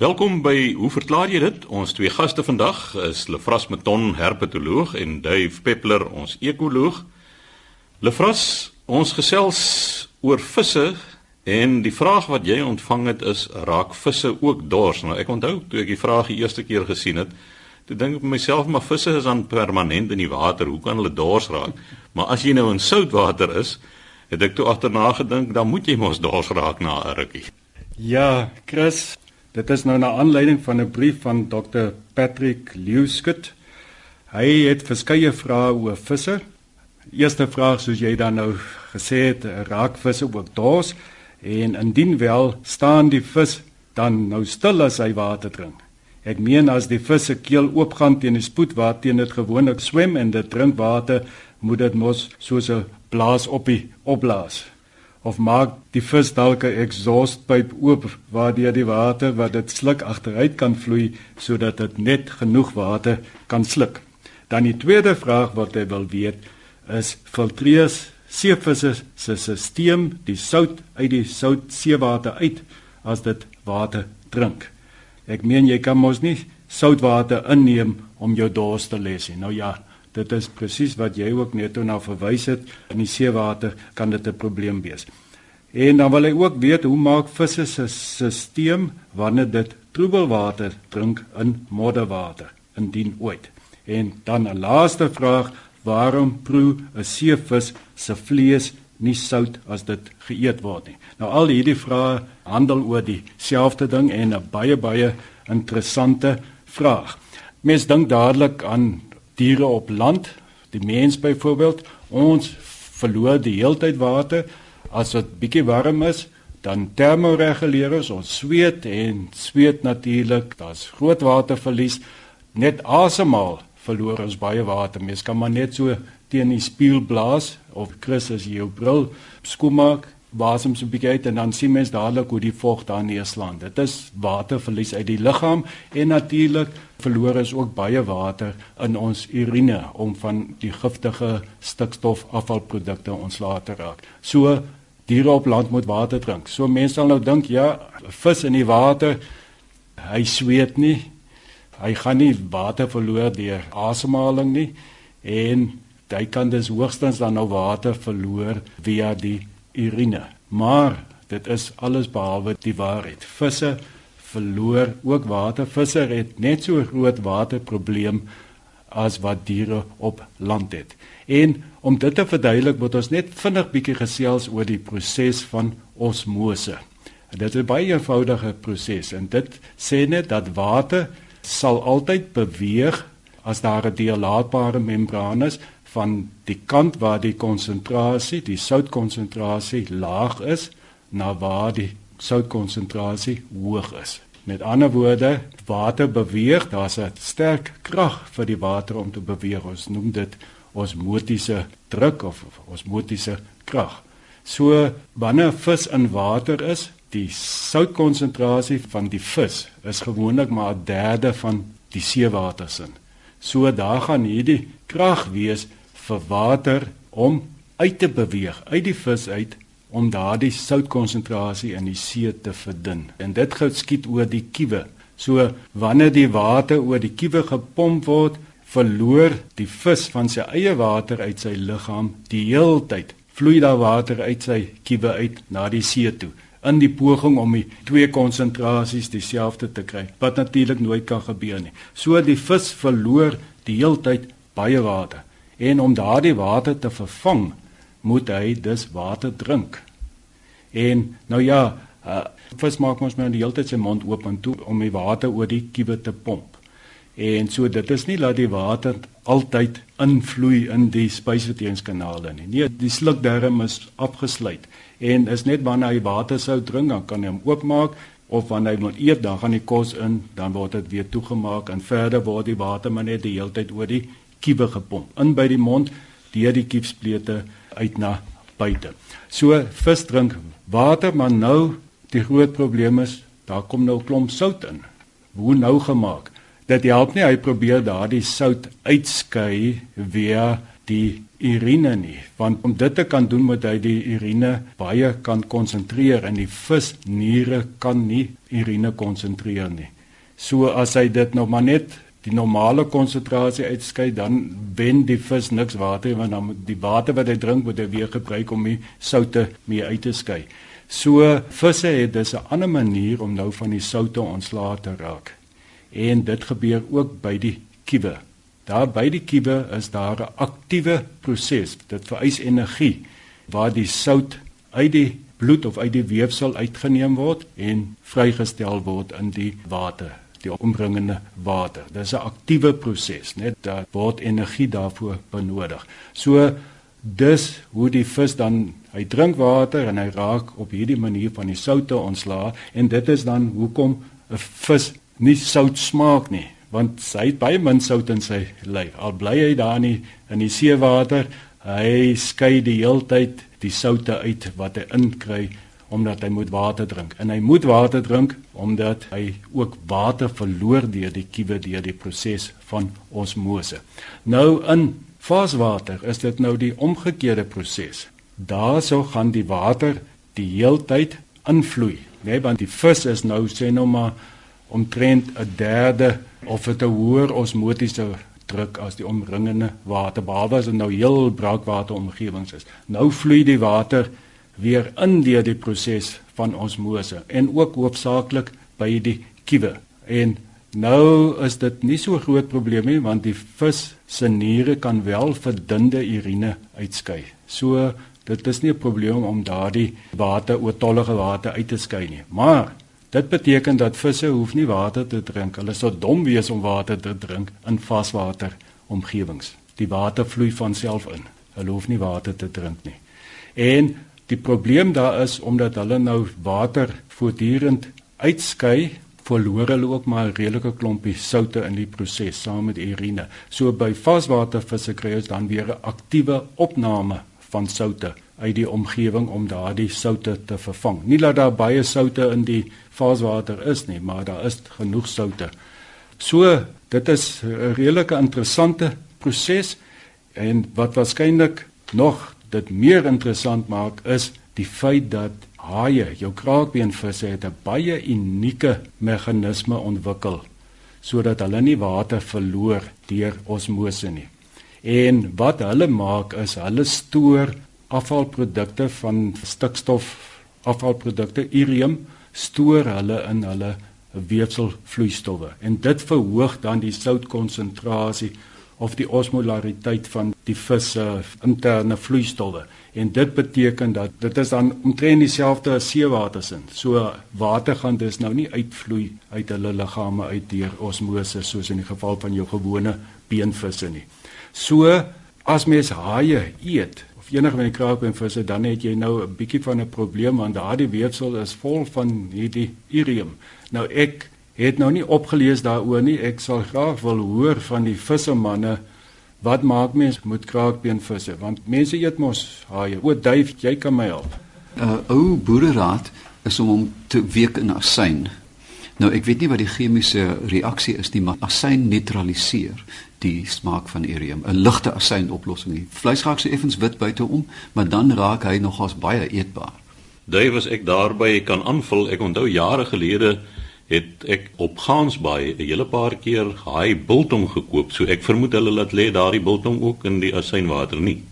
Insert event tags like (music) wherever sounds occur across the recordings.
Welkom by Hoe verklaar jy dit? Ons twee gaste vandag is Lefras Meton, herpetoloog en Dave Peppler, ons ekoloog. Lefras, ons gesels oor visse en die vraag wat jy ontvang het is raak visse ook dors? Nou ek onthou toe ek die vraag die eerste keer gesien het, toe dink ek myself maar visse is dan permanent in die water, hoe kan hulle dors raak? (laughs) Maar as jy nou in soutwater is, het ek toe agterna gedink dan moet jy mos dors raak na 'n rukkie. Ja, Chris, Dit is nou na aanleiding van 'n brief van Dr Patrick Lewskut. Hy het verskeie vrae oor visse. Eerste vraag soos jy dan nou gesê het, raak visse ook dors en indien wel, staan die vis dan nou stil as hy water drink. Ek meen as die vis se keel oopgaan teen die spoed waarteen dit gewoonlik swem en dit drink water, moet dit mos soos 'n blaas op die opblaas of maak die vis dalk 'n exhaustpyp oop waardeur die water wat dit sluk agteruit kan vloei sodat dit net genoeg water kan sluk. Dan die tweede vraag wat hy wil weet is filtreer seevisse se stelsel die sout uit die sout seewater uit as dit water drink. Ek meen jy kan mos nie soutwater inneem om jou dors te les nie. Nou ja, Dit is presies wat jy ook net nou verwys het in die seewater kan dit 'n probleem wees. En dan wil hy ook weet hoe maak visse se stelsel wanneer dit troebelwater drink in modderwater indien ooit. En dan 'n laaste vraag, waarom proe 'n seevis se vlees nie sout as dit geëet word nie. Nou al hierdie vrae handel oor dieselfde ding en 'n baie baie interessante vraag. Mens dink dadelik aan diere op land, die mens byvoorbeeld, ons verloor die heeltyd water as dit bietjie warm is, dan termoreguleer ons, ons sweet en sweet natuurlik, daar's groot waterverlies, net asemhaal verloor ons baie water. Mens kan maar net so teen die spieël blaas of Chris as jy jou bril skoonmaak, wasem so 'n bietjie uit en dan sien mens dadelik hoe die vog daar neerslaan. Dit is waterverlies uit die liggaam en natuurlik verloor is ook baie water in ons urine om van die giftige stikstofafvalprodukte ontslae te raak. So diere op land moet water drink. So mense sal nou dink ja, vis in die water, hy sweet nie. Hy gaan nie water verloor deur asemhaling nie en hy kan dus hoogstens dan nou water verloor via die urine. Maar dit is alles behalwe die waarheid. Visse verloor ook water. Visse het net so groot waterprobleem as wat diere op land het. En om dit te verduidelik, moet ons net vinnig bietjie gesels oor die proses van osmose. Dit is 'n baie eenvoudige proses en dit sê net dat water sal altyd beweeg as daar 'n deurlaatbare membraan is van die kant waar die konsentrasie, die soutkonsentrasie laag is na waar die soutkonsentrasie hoog is. Met ander woorde, water beweeg, daar's 'n sterk krag vir die water om te beweeg. Ons noem dit osmotiese druk of osmotiese krag. So wanneer 'n vis in water is, die soutkonsentrasie van die vis is gewoonlik maar 'n derde van die seewater se. So daar gaan hierdie krag wees vir water om uit te beweeg uit die vis uit om daardie soutkonsentrasie in die see te verdun. En dit gou skiet oor die kiewe. So wanneer die water oor die kiewe gepomp word, verloor die vis van sy eie water uit sy liggaam die heeltyd. Vloei daar water uit sy kiewe uit na die see toe in die poging om die twee konsentrasies dieselfde te kry wat natuurlik nooit kan gebeur nie. So die vis verloor die heeltyd baie water en om daardie water te vervang moet hy dus water drink. En nou ja, uh, vis maak ons maar die hele tyd sy mond oop en toe om die water oor die kiewe te pomp. En so dit is nie dat die water altyd invloei in die spysverteringskanale nie. Nee, die slukdarm is afgesluit en is net wanneer hy water sou drink dan kan hy hom oopmaak of wanneer hy wil eet dan gaan die kos in, dan word dit weer toegemaak en verder word die water maar net die hele tyd oor die kiewe gepomp in by die mond deur die kiefsplete uit na buite. So vis drink water, maar nou die groot probleem is daar kom nou klomp sout in. Hoe nou gemaak? Dit help nie hy probeer daardie sout uitskei via die urine nie, want om dit te kan doen moet hy die urine baie kan konsentreer en die vis niere kan nie urine konsentreer nie. So as hy dit nog maar net die normale konsentrasie uitskei dan wen die vis niks water want dan die water wat hy drink moet hy weer gebruik om die soutte mee uit te skei. So visse het dus 'n ander manier om nou van die soutte ontslae te raak. En dit gebeur ook by die kiewe. Daar by die kiewe is daar 'n aktiewe proses. Dit vereis energie waar die sout uit die bloed of uit die weefsel uitgeneem word en vrygestel word in die water, die omringende water. Dit is 'n aktiewe proses, net daar word energie daarvoor benodig. So dis hoe die vis dan hy drink water en hy raak op hierdie manier van die soutte ontslaa en dit is dan hoekom 'n vis nie sout smaak nie want hy het baie min sout in sy lyf. Al bly hy daar nie in die seewater, hy skei die heeltyd die soutte uit wat hy inkry omdat hy moet water drink. En hy moet water drink omdat hy ook water verloor deur die kiewe deur die proses van osmose. Nou in varswater is dit nou die omgekeerde proses. Daarso gaan die water die heeltyd invloei, né, nee, want die vis is nou sê nou maar omtrent 'n derde of 'n hoër osmotiese druk as die omringende water behalwe as dit nou heel braakwater omgewings is. Nou vloei die water weer in deur die proses van osmose en ook hoofsaaklik by die kiewe. En nou is dit nie so groot probleem nie want die vis se niere kan wel verdunde urine uitskei. So dit is nie 'n probleem om daardie water oortollige water uit te skei nie. Maar Dit beteken dat visse hoef nie water te drink. Hulle sou dom wees om water te drink in vaswater omgewings. Die water vloei van self in. Hulle hoef nie water te drink nie. En die probleem daar is omdat hulle nou water voortdurend uitskei, verloor hulle ook maar 'n redelike klompie soutte in die proses saam met urine. So by vaswatervisse kry ons dan weer 'n aktiewe opname van soutte uit die omgewing om daardie soutte te vervang. Nie dat daar baie soutte in die vaaswater is nie, maar daar is genoeg soutte. So, dit is 'n redelike interessante proses en wat waarskynlik nog dit meer interessant maak is die feit dat haie, jou kraakbeenvisse het 'n baie unieke meganisme ontwikkel sodat hulle nie water verloor deur osmose nie. En wat hulle maak is hulle stoor afvalprodukte van stikstof afvalprodukte urium stoor hulle in hulle weefselvloeistowwe en dit verhoog dan die soutkonsentrasie of die osmolariteit van die vis se interne vloeistowwe. En dit beteken dat dit is dan omtrent dieselfde as seewater sin so water gaan dus nou nie uitvloei uit hulle liggame uit deur osmose soos in die geval van jou gewone beenvisse nie. So as mens haie eet enige van die kraakbeenvisse dan het jy nou 'n bietjie van 'n probleem want daardie weefsel is vol van hierdie urium. Nou ek het nou nie opgelees daaroor nie. Ek sal graag wil hoor van die vissermanne wat maak mens met kraakbeenvisse want mense eet mos haie. O, duif, jy kan my help. 'n uh, Ou boereraad is om hom te week in asyn. Nou ek weet nie wat die chemiese reaksie is nie, maar asyn neutraliseer die smaak van erium, 'n ligte asyn oplossing. Die vleis raak so effens wit buiteom, maar dan raak hy nogals baie eetbaar. Dave was ek daarby kan aanvul. Ek onthou jare gelede het ek op Gansbaai 'n hele paar keer haai biltong gekoop. So ek vermoed hulle laat lê daardie biltong ook in die asynwater nie.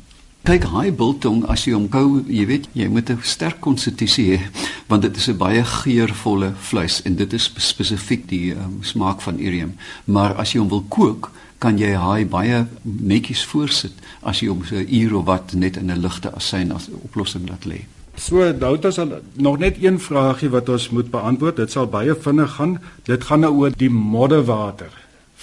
Kyk, haai biltong as jy hom kou, jy weet, jy moet 'n sterk konstitusie hê want dit is 'n baie geurvolle vleis en dit is spesifiek die um, smaak van erium. Maar as jy hom wil kook, kan jy haai baie netjies voorsit as jy hom so 'n uur of wat net in 'n ligte asyn as oplossing laat lê. So, Douta sal nog net een vraagie wat ons moet beantwoord. Dit sal baie vinnig gaan. Dit gaan nou oor die modderwater.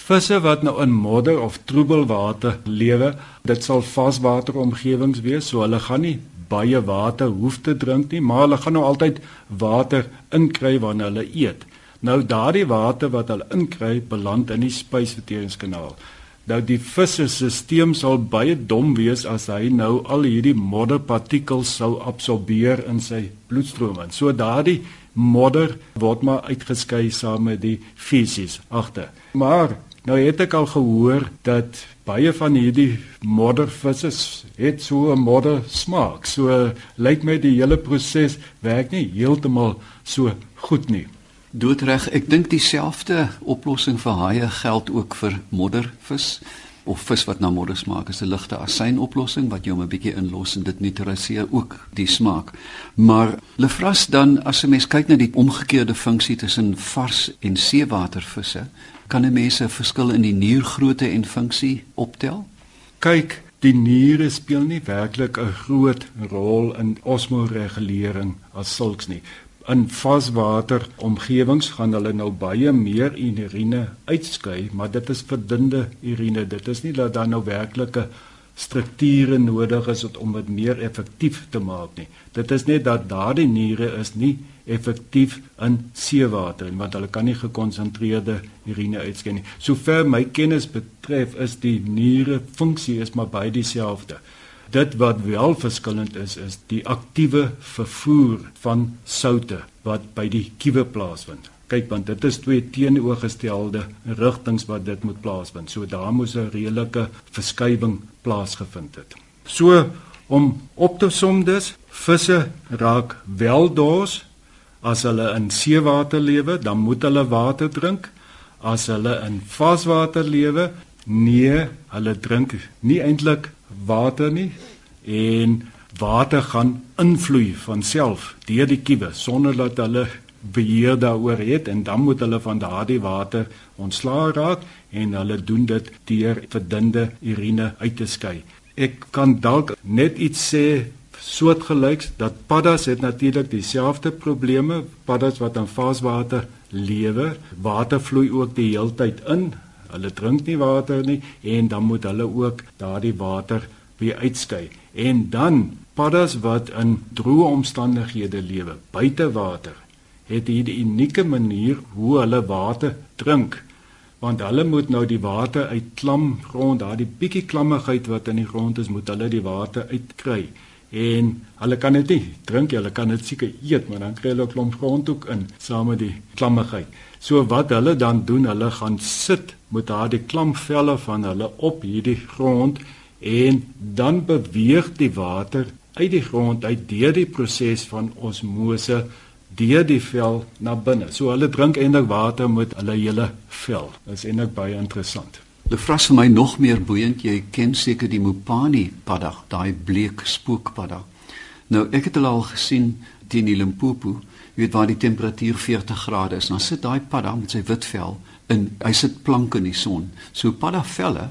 Visse wat nou in modder of troebelwater lewe, dit sal vaswateromgewings wees, so hulle gaan nie baie water hoef te drink nie, maar hulle gaan nou altyd water inkry wanneer hulle eet. Nou daardie water wat hulle inkry, beland in die spysverteringskanaal. Nou die vis se stelsel sal baie dom wees as hy nou al hierdie modderpartikels sou absorbeer in sy bloedstroom. En so daardie modder word maar uitgeskei saam met die fisies agter. Maar Nou het ek al gehoor dat baie van hierdie moddervisse het so 'n modder smaak. So lyk my die hele proses werk nie heeltemal so goed nie. Doodreg, ek dink dieselfde oplossing vir haie geld ook vir moddervis of vis wat na modder smaak. Is 'n ligte asyn oplossing wat jy hom 'n bietjie inlos en dit neutraliseer ook die smaak. Maar lefras dan as 'n mens kyk na die omgekeerde funksie tussen vars en seewatervisse, kan 'n mens 'n verskil in die niergrootte en funksie optel? Kyk, die niere speel nie werklik 'n groot rol in osmoregulering as sulks nie in vaswater omgewings gaan hulle nou baie meer urine uitskei, maar dit is verdunde urine. Dit is nie dat daar nou werklike strukture nodig is om dit meer effektief te maak nie. Dit is net dat daardie niere is nie effektief in seewater want hulle kan nie gekonsentreerde urine uitskei nie. Sover my kennis betref is die niere funksie is maar baie dieselfde. Dit wat wel verskillend is is die aktiewe vervoer van soutte wat by die kiewe plaasvind. Kyk want dit is twee teenoorgestelde rigtings wat dit moet plaasvind. So daar moes 'n redelike verskywing plaasgevind het. So om op te som dus, visse raak wel dors as hulle in seewater lewe, dan moet hulle water drink. As hulle in vaswater lewe, nee, hulle drink nie eintlik water nie en water gaan invloei van self deur die kiewe sonder dat hulle beheer daaroor het en dan moet hulle van daardie water ontslaa raak en hulle doen dit deur verdunde urine uit te skei. Ek kan dalk net iets sê soortgelyks dat paddas het natuurlik dieselfde probleme paddas wat in vaaswater lewe water vloei ook die heeltyd in Hulle drink nie water nie en dan moet hulle ook daardie water weer uitskei. En dan paddas wat in droë omstandighede lewe, buite water, het hierdie unieke manier hoe hulle water drink. Want hulle moet nou die water uit klam grond, daardie bietjie klammigheid wat in die grond is, moet hulle die water uitkry. En hulle kan dit nie drink nie, hulle kan dit seker eet, maar dan kry hulle 'n klomp grondhoek in saam met die klammigheid. So wat hulle dan doen, hulle gaan sit met daardie klampvelle van hulle op hierdie grond en dan beweeg die water uit die grond uit deur die proses van osmose deur die vel na binne. So hulle drink eintlik water met hulle hele vel. Dit is eintlik baie interessant. Die vras vir my nog meer boeiend, jy ken seker die Mopani padda, daai bleek spookpadda. Nou ek het hulle al gesien teen die Limpopo, jy weet waar die temperatuur 40 grade is. Dan sit daai padda met sy wit vel in hy sit plank in die son. So padda velle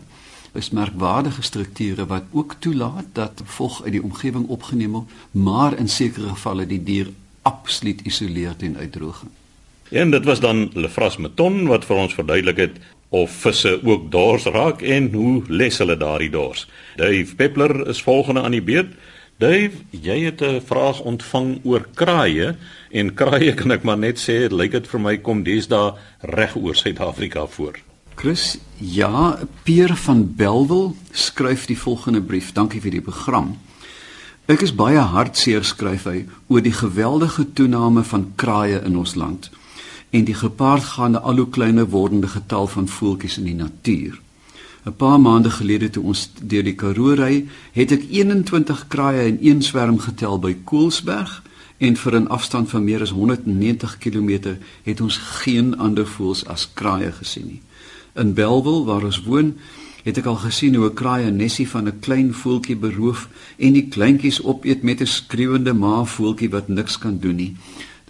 is merkwaardige strukture wat ook toelaat dat vog uit die omgewing opgeneem word, maar in sekere gevalle die dier absoluut isoleer teen uitdroging. En dit was dan Lefras Meton wat vir ons verduidelik het of visse ook dors raak en hoe les hulle daardie dors. Dave Peppler is volgende aan die beurt. Dave, jy het 'n vraag ontvang oor kraaie en kraaie kan ek maar net sê, dit lyk dit vir my kom dis daar reg oor Suid-Afrika voor. Chris, ja, Pier van Belwel skryf die volgende brief. Dankie vir die program. Ek is baie hartseer skryf hy oor die geweldige toename van kraaie in ons land en die gepaardgaande al hoe kleiner wordende getal van voeltjies in die natuur. 'n Paar maande gelede toe ons deur die Karoo ry, het ek 21 kraaie in een swerm getel by Koelsberg en vir 'n afstand van meer as 190 km het ons geen ander voëls as kraaie gesien nie. In Belwel waar ons woon, het ek al gesien hoe 'n kraai 'n nesie van 'n klein voeltjie beroof en die kleintjies opeet met 'n skreeuende ma voeltjie wat niks kan doen nie.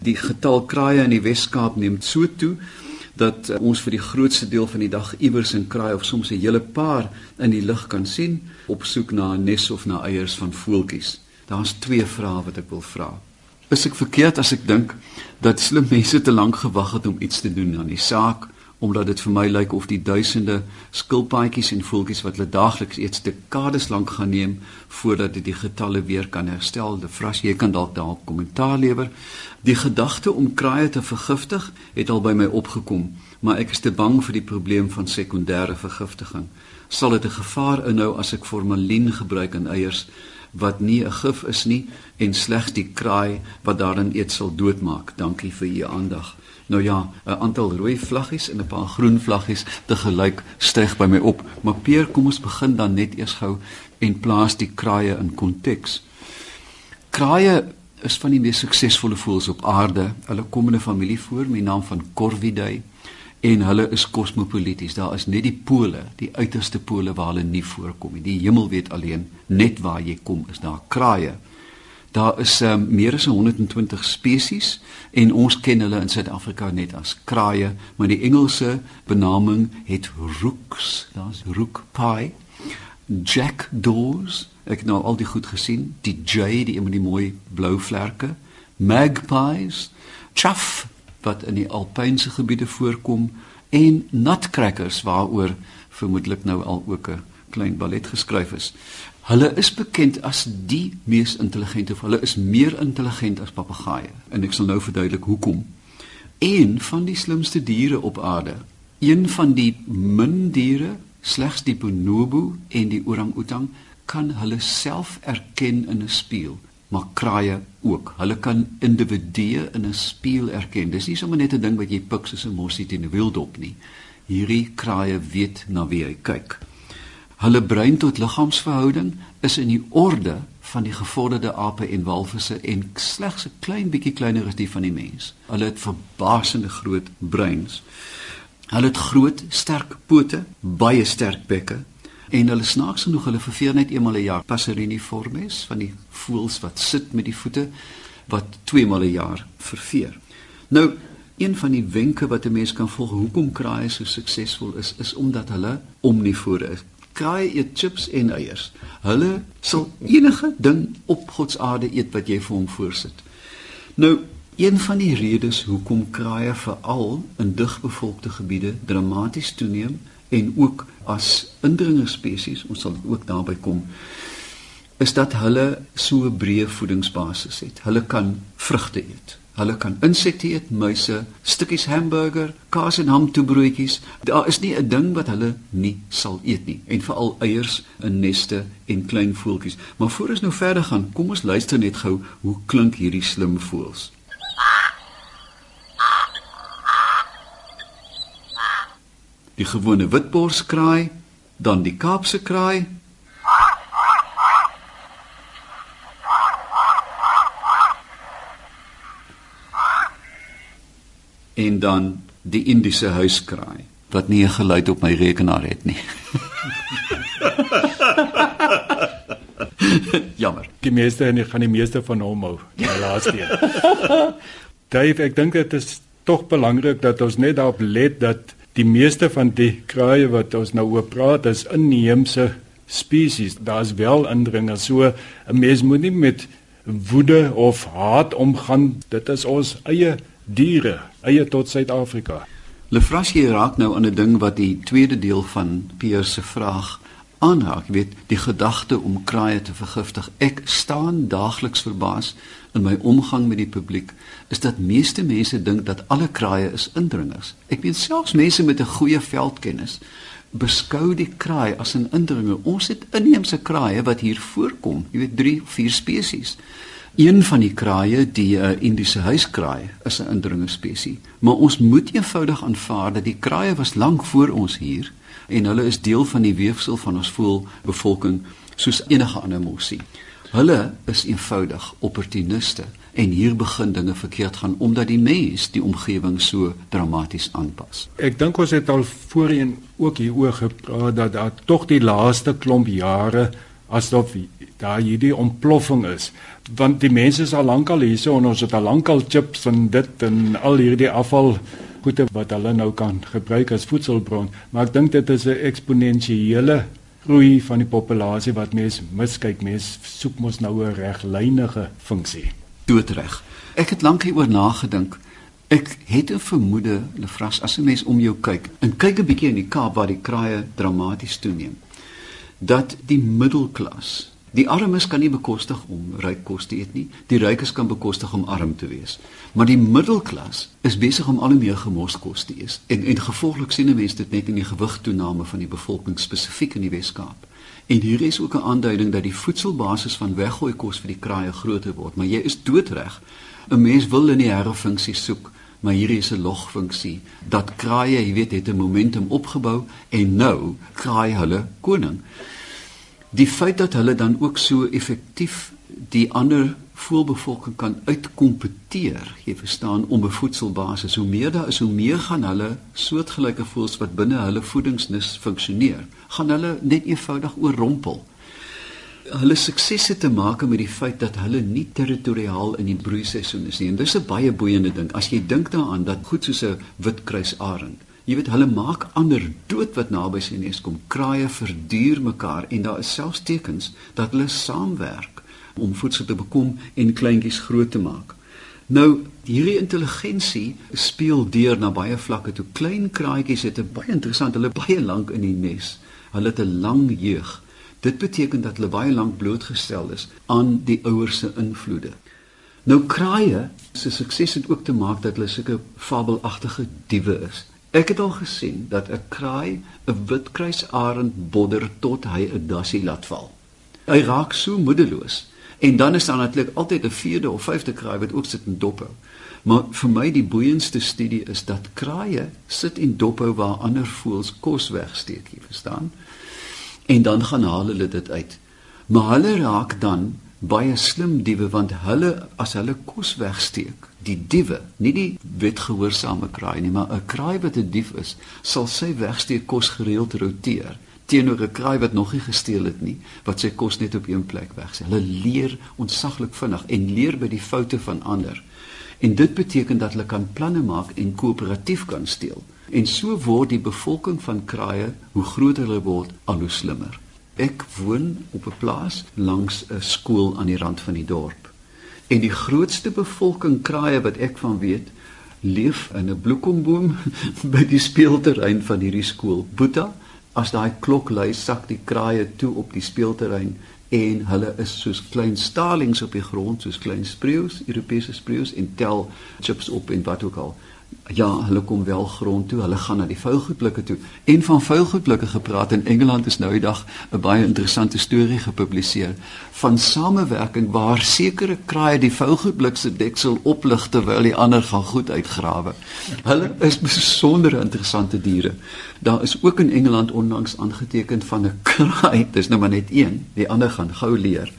Die getal kraaie in die Wes-Kaap neem so toe dat uh, ons vir die grootste deel van die dag iewers 'n kraai of soms 'n hele paar in die lug kan sien op soek na 'n nes of na eiers van voeltjies. Daar's twee vrae wat ek wil vra. Is ek verkeerd as ek dink dat slim mense te lank gewag het om iets te doen aan die saak omdat dit vir my lyk of die duisende skilpaadjies en voeltjies wat hulle daagliks eet dekades lank gaan neem voordat dit die getalle weer kan herstel. De Vras, jy kan dalk daarop kommentaar lewer. Die gedagte om kraaie te vergiftig het al by my opgekom, maar ek is te bang vir die probleem van sekondêre vergiftiging. Sal dit 'n gevaar inhou as ek formalien gebruik in eiers wat nie 'n gif is nie en slegs die kraai wat daarin eet sal doodmaak? Dankie vir u aandag Nou ja, 'n aantal rooi vlaggies en 'n paar groen vlaggies te gelyk styg by my op. Maar Peer, kom ons begin dan net eers gou en plaas die kraaie in konteks. Kraaie is van die mees suksesvolle voëls op aarde. Hulle kom in 'n familie voor met die naam van Corvidae en hulle is kosmopolities. Daar is net die pole, die uiterste pole waar hulle nie voorkom nie. Die hemel weet alleen net waar jy kom is daar kraaie. Daar is um, meer as 120 spesies en ons ken hulle in Suid-Afrika net as kraaie, maar die Engelse benaming het rooks. Daar's rook pie, jackdaws. Ek het nou al die goed gesien, die jay, die een met die mooi blou vlerke, magpies, chaff wat in die alpynse gebiede voorkom en nutcrackers waaroor vermoedelik nou al ook 'n klein ballet geskryf is. Hulle is bekend as die mees intelligente, hulle is meer intelligent as papegaaie en ek sal nou verduidelik hoekom. Een van die slimste diere op aarde, een van die min diere, slegs die bonobo en die orang-outang kan hulle self erken in 'n spieël, maar kraaie ook. Hulle kan individue in 'n spieël erken. Dis nie sommer net 'n ding wat jy pik soos 'n mossie teen 'n wildop nie. Hierdie kraaie weet na wie hy kyk. Hulle brein tot liggaamsverhouding is in die orde van die gevorderde ape en walvisse en slegs 'n klein bietjie kleiner as die van die mens. Hulle het verbasende groot breins. Hulle het groot, sterk pote, baie sterk bekke en hulle snaaks genoeg hulle verveer net eenmal 'n jaar. Passeriniformes van die voëls wat sit met die voete wat twee maal 'n jaar verveer. Nou Een van die wenke wat 'n mens kan volg hoekom kraaie so suksesvol is, is omdat hulle omnivore is kraai eet chips en eiers. Hulle sal enige ding op God se aarde eet wat jy vir hom voorsit. Nou, een van die redes hoekom kraaie veral in digbevolkte gebiede dramaties toeneem en ook as indringerspesies, ons sal ook daarby kom, is dat hulle so 'n breë voedingsbasis het. Hulle kan vrugte eet. Hulle kan insekte eet, muise, stukkies hamburger, kaas en ham toebroodjies. Daar is nie 'n ding wat hulle nie sal eet nie. En veral eiers in neste en klein voeltjies. Maar voor ons nou verder gaan, kom ons luister net gou hoe klink hierdie slim voëls. Die gewone witborskraai, dan die Kaapse kraai, en dan die Indiese huiskraai wat nie 'n geluid op my rekenaar het nie. (laughs) Jammer. Die meeste en ek gaan die meeste van hom hou. Die laaste een. (laughs) Dave, ek dink dit is tog belangrik dat ons net daarop let dat die meeste van die kraaie wat ons nou oor praat is inheemse spesies. Daar's wel indringers. So 'n mens moet nie met woede of haat omgaan. Dit is ons eie diere eie tot Suid-Afrika. Lefrasie raak nou aan 'n ding wat die tweede deel van Pierre se vraag aanhaak, weet die gedagte om kraaie te vergiftig. Ek staan daagliks verbaas in my omgang met die publiek is dat meeste mense dink dat alle kraaie is indringers. Ek weet selfs mense met 'n goeie veldkennis beskou die kraai as 'n indringer. Ons het inheemse kraaie wat hier voorkom, jy weet 3 of 4 spesies. Een van die kraaie, die uh, Indiese huiskraai, is 'n indringersspesies, maar ons moet eenvoudig aanvaar dat die kraaie was lank voor ons hier en hulle is deel van die weefsel van ons voelbevolking soos enige ander mossie. Hulle is eenvoudig opportuniste en hier begin dinge verkeerd gaan omdat die mens die omgewing so dramaties aanpas. Ek dink ons het al voorheen ook hieroor gepraat dat daar tog die laaste klomp jare asof daar hierdie ontploffing is. Want die mense is al lankal hierso en ons het al lankal chips en dit en al hierdie afval goede wat hulle nou kan gebruik as voedselbron. Maar ek dink dit is 'n eksponensiële groei van die populasie wat mense miskyk. Mense soek mos nou 'n reglynige funksie. Doodreg. Ek het lank hieroor nagedink. Ek het 'n vermoede lefras as 'n mens om jou kyk en kyk 'n bietjie in die Kaap waar die kraaie dramaties toeneem dat die middelklas Die armes kan nie bekostig om ryk kos te eet nie. Die rykes kan bekostig om arm te wees. Maar die middelklas is besig om al hoe meer gemors kos te eet. En en gevolglik sien mense dit net in die gewigtoename van die bevolking spesifiek in die Wes-Kaap. En hier is ook 'n aanduiding dat die voedselbasis van weggooi kos vir die kraaie groter word, maar jy is doodreg. 'n Mens wil lineêre funksies soek maar hierdie is 'n logfunksie dat kraaie, jy weet, het 'n momentum opgebou en nou kraai hulle koning. Die feit dat hulle dan ook so effektief die ander voelbevolking kan uitkompeteer, jy verstaan, om 'n voedselbasis. Hoe meer daar is, hoe meer gaan hulle soortgelyke voels wat binne hulle voedingsnis funksioneer, gaan hulle net eenvoudig oorrompel hulle suksese te maak met die feit dat hulle nie territoriaal in die broeiseisoen is nie. En dis 'n baie boeiende ding. As jy dink daaraan dat goed soos 'n witkruisarend, jy weet hulle maak ander dood wat naby sy nes kom. Kraaie verduur mekaar en daar is selfs tekens dat hulle saamwerk om voedsel te bekom en kleintjies groot te maak. Nou, hierdie intelligensie speel deur na baie vlakke. Toe klein kraaitjies het 'n baie interessant, hulle baie lank in die nes. Hulle het 'n lang jeug Dit beteken dat hulle baie lank blootgestel is aan die ouers se invloede. Nou kraaie se sukses het ook te maak dat hulle sulke fabelagtige diewe is. Ek het al gesien dat 'n kraai 'n witkruisarend bodder tot hy 'n dassie laat val. Hy raak so moedeloos en dan is daar natuurlik altyd 'n vierde of vyfde kraai wat ook sit en dophou. Maar vir my die boeiendste studie is dat kraaie sit en dophou waar ander voëls kos wegsteek, jy verstaan? En dan gaan haal hulle dit uit. Maar hulle raak dan baie slim diewe want hulle as hulle kos wegsteek, die diewe, nie die wetgehoorsame kraai nie, maar 'n kraai wat 'n dief is, sal sy wegsteek kos gereeld roteer teenoor 'n kraai wat nog nie gesteel het nie, wat sy kos net op een plek wegsteek. Hulle leer ontsaglik vinnig en leer by die foute van ander. En dit beteken dat hulle kan planne maak en koöperatief kan steel. En so word die bevolking van kraaie, hoe groter hulle word, al hoe slimmer. Ek woon op 'n plaas langs 'n skool aan die rand van die dorp. En die grootste bevolking kraaie wat ek van weet, leef in 'n bloekomboom (laughs) by die speelterrein van hierdie skool. Boeta, as daai klok lui, sak die kraaie toe op die speelterrein en hulle is soos klein stalings op die grond, soos klein spreeus, Europese spreeus en tel chips op en wat ook al ja, hulle kom wel grond toe, hulle gaan na die vuilgoedblikke toe. En van vuilgoedblikke gepraat in Engeland is nou die dag 'n baie interessante storie gepubliseer van samewerking waar sekere kraaie die vuilgoedblik se deksel oplig terwyl die ander gaan goed uitgrawe. Hulle is besonder interessante diere. Daar is ook in Engeland onlangs aangeteken van 'n kraai, dis nou maar net een, die ander gaan gou leer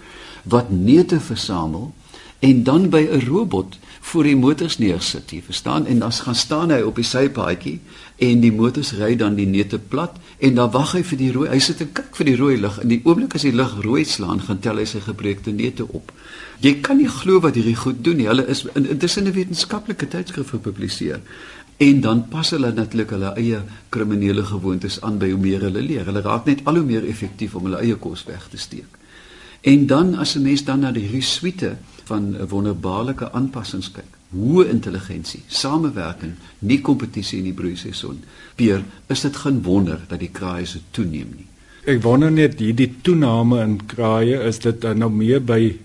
wat neute versamel en dan by 'n robot voor die motors neersit, jy verstaan? En dan gaan staan hy op die sypaadjie en die motors ry dan die neute plat en dan wag hy vir die rooi. Hy sit en kyk vir die rooi lig. In die oomblik as die lig rooi slaan, gaan tel hy sy gebreekte neute op. Jy kan nie glo wat hierdie goed doen nie. Hulle is intussen in 'n wetenskaplike tydskrif gepubliseer. En dan pas hulle natuurlik hulle eie kriminele gewoontes aan by hoe meer hulle leer. Hulle raak net al hoe meer effektief om hulle eie kos weg te steek. En dan as 'n mens dan na die suite van wonderbaarlike aanpassings kyk. Hoë intelligensie, samewerking, nie kompetisie in die broeiseisoen. Peer, is dit geen wonder dat die kraaie se toeneem nie. Ek wonder net hierdie toename in kraaie, is dit nou meer by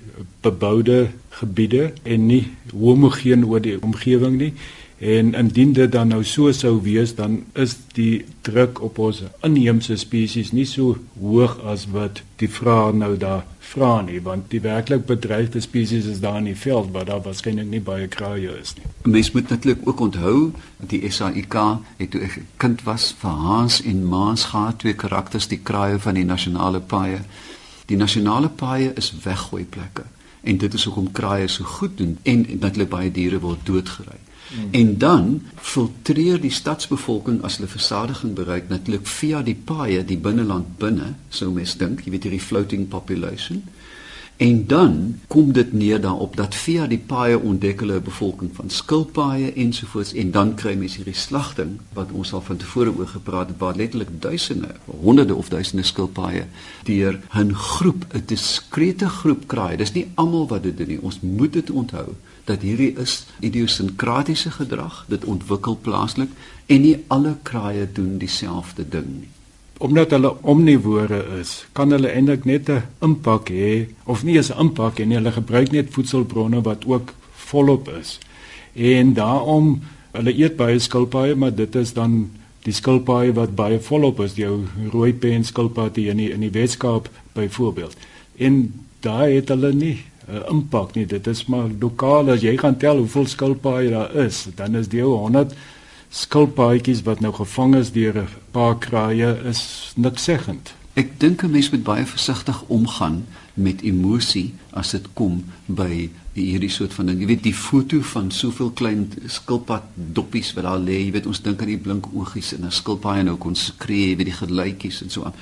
beboude gebiede en nie homogeen oor die omgewing nie? En indien dit dan nou so sou wees, dan is die druk op ons inheemse spesies nie so hoog as wat die vraag nou daar vra nie, want die werklik bedreigde spesies is daar in die veld waar daar waarskynlik nie baie kraaie is nie. Mens moet natuurlik ook onthou dat die SAIK het toe ek kind was vir Hans en Maas gehad twee karakters die kraaie van die nasionale paaie. Die nasionale paaie is weggooi plekke en dit is hoekom kraaie so goed doen en natuurlik baie diere word doodgery. Hmm. En dan filtreer die stadsbevolking as hulle versadiging bereik natuurlik via die paaie die binneland binne, sou mens dink, jy weet hierdie floating population. En dan kom dit neer daarop dat via die paaie ontdek hulle 'n bevolking van skilpaaie ensovoorts en dan kry mens hierdie slagting wat ons al van tevore oor gepraat het waar letterlik duisende, honderde of duisende skilpaaie deur 'n groep, 'n diskrete groep kraai. Dis nie almal wat dit doen nie. Ons moet dit onthou dat hierdie is idiosinkratiese gedrag, dit ontwikkel plaaslik en nie alle kraaie doen dieselfde ding nie. Omdat hulle omnivore is, kan hulle eintlik net 'n impak hê of nie eens 'n impak nie, hulle gebruik net voedselbronne wat ook volop is. En daarom hulle eet baie skilpaaie, maar dit is dan die skilpaaie wat baie volop is, jou rooi pen skilpaaie in die, in die Weskaap byvoorbeeld. En daai het hulle nie 'n impak nie. Dit is maar lokaal as jy gaan tel hoeveel skilpaaie daar is, dan is deel 100 skilpaadjies wat nou gevang is deur 'n paar kraaie is niks seggend. Ek dink 'n mens moet baie versigtig omgaan met emosie as dit kom by hierdie soort van ding. Jy weet die foto van soveel klein skilpad doppies wat daar lê, jy weet ons dink aan die blink oogies en 'n skilpaai nou kon skree, jy weet die geluitjies en so aan.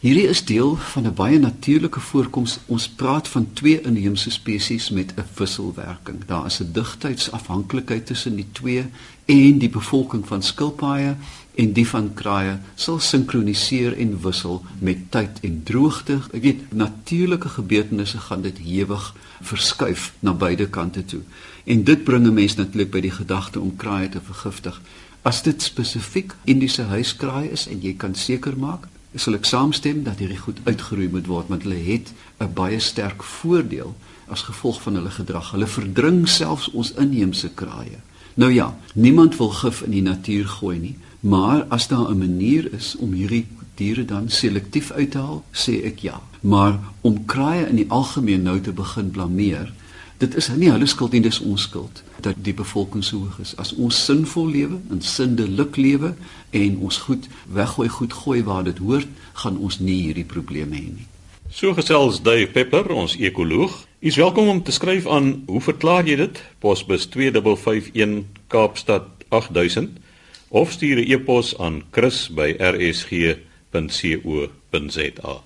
Hierdie is deel van 'n baie natuurlike voorkoms. Ons praat van twee inheemse spesies met 'n wisselwerking. Daar is 'n digtheidsafhanklikheid tussen die twee en die bevolking van skilpaaie en die van kraaie sal sinkroniseer en wissel met tyd en droogte. Ek weet natuurlike gebeurtenisse gaan dit hewig verskuif na beide kante toe. En dit bring 'n mens natuurlik by die gedagte om kraaie te vergiftig. As dit spesifiek Indiese huiskraai is en jy kan seker maak sal ek saamstem dat hierdie goed uitgeroei moet word want hulle het 'n baie sterk voordeel as gevolg van hulle gedrag. Hulle verdring selfs ons inheemse kraaie. Nou ja, niemand wil gif in die natuur gooi nie, maar as daar 'n manier is om hierdie diere dan selektief uit te haal, sê ek ja. Maar om kraaie in die algemeen nou te begin blameer, dit is nie hulle skuld nie, dis ons skuld dat die bevolking so hoog is. As ons sinvol lewe, in sindelik lewe en ons goed weggooi, goed gooi waar dit hoort, gaan ons nie hierdie probleme hê nie. So gesels Dave Pepper, ons ekoloog. U is welkom om te skryf aan hoe verklaar jy dit? Posbus 2551 Kaapstad 8000 of stuur 'n e-pos aan chris@rsg.co.za.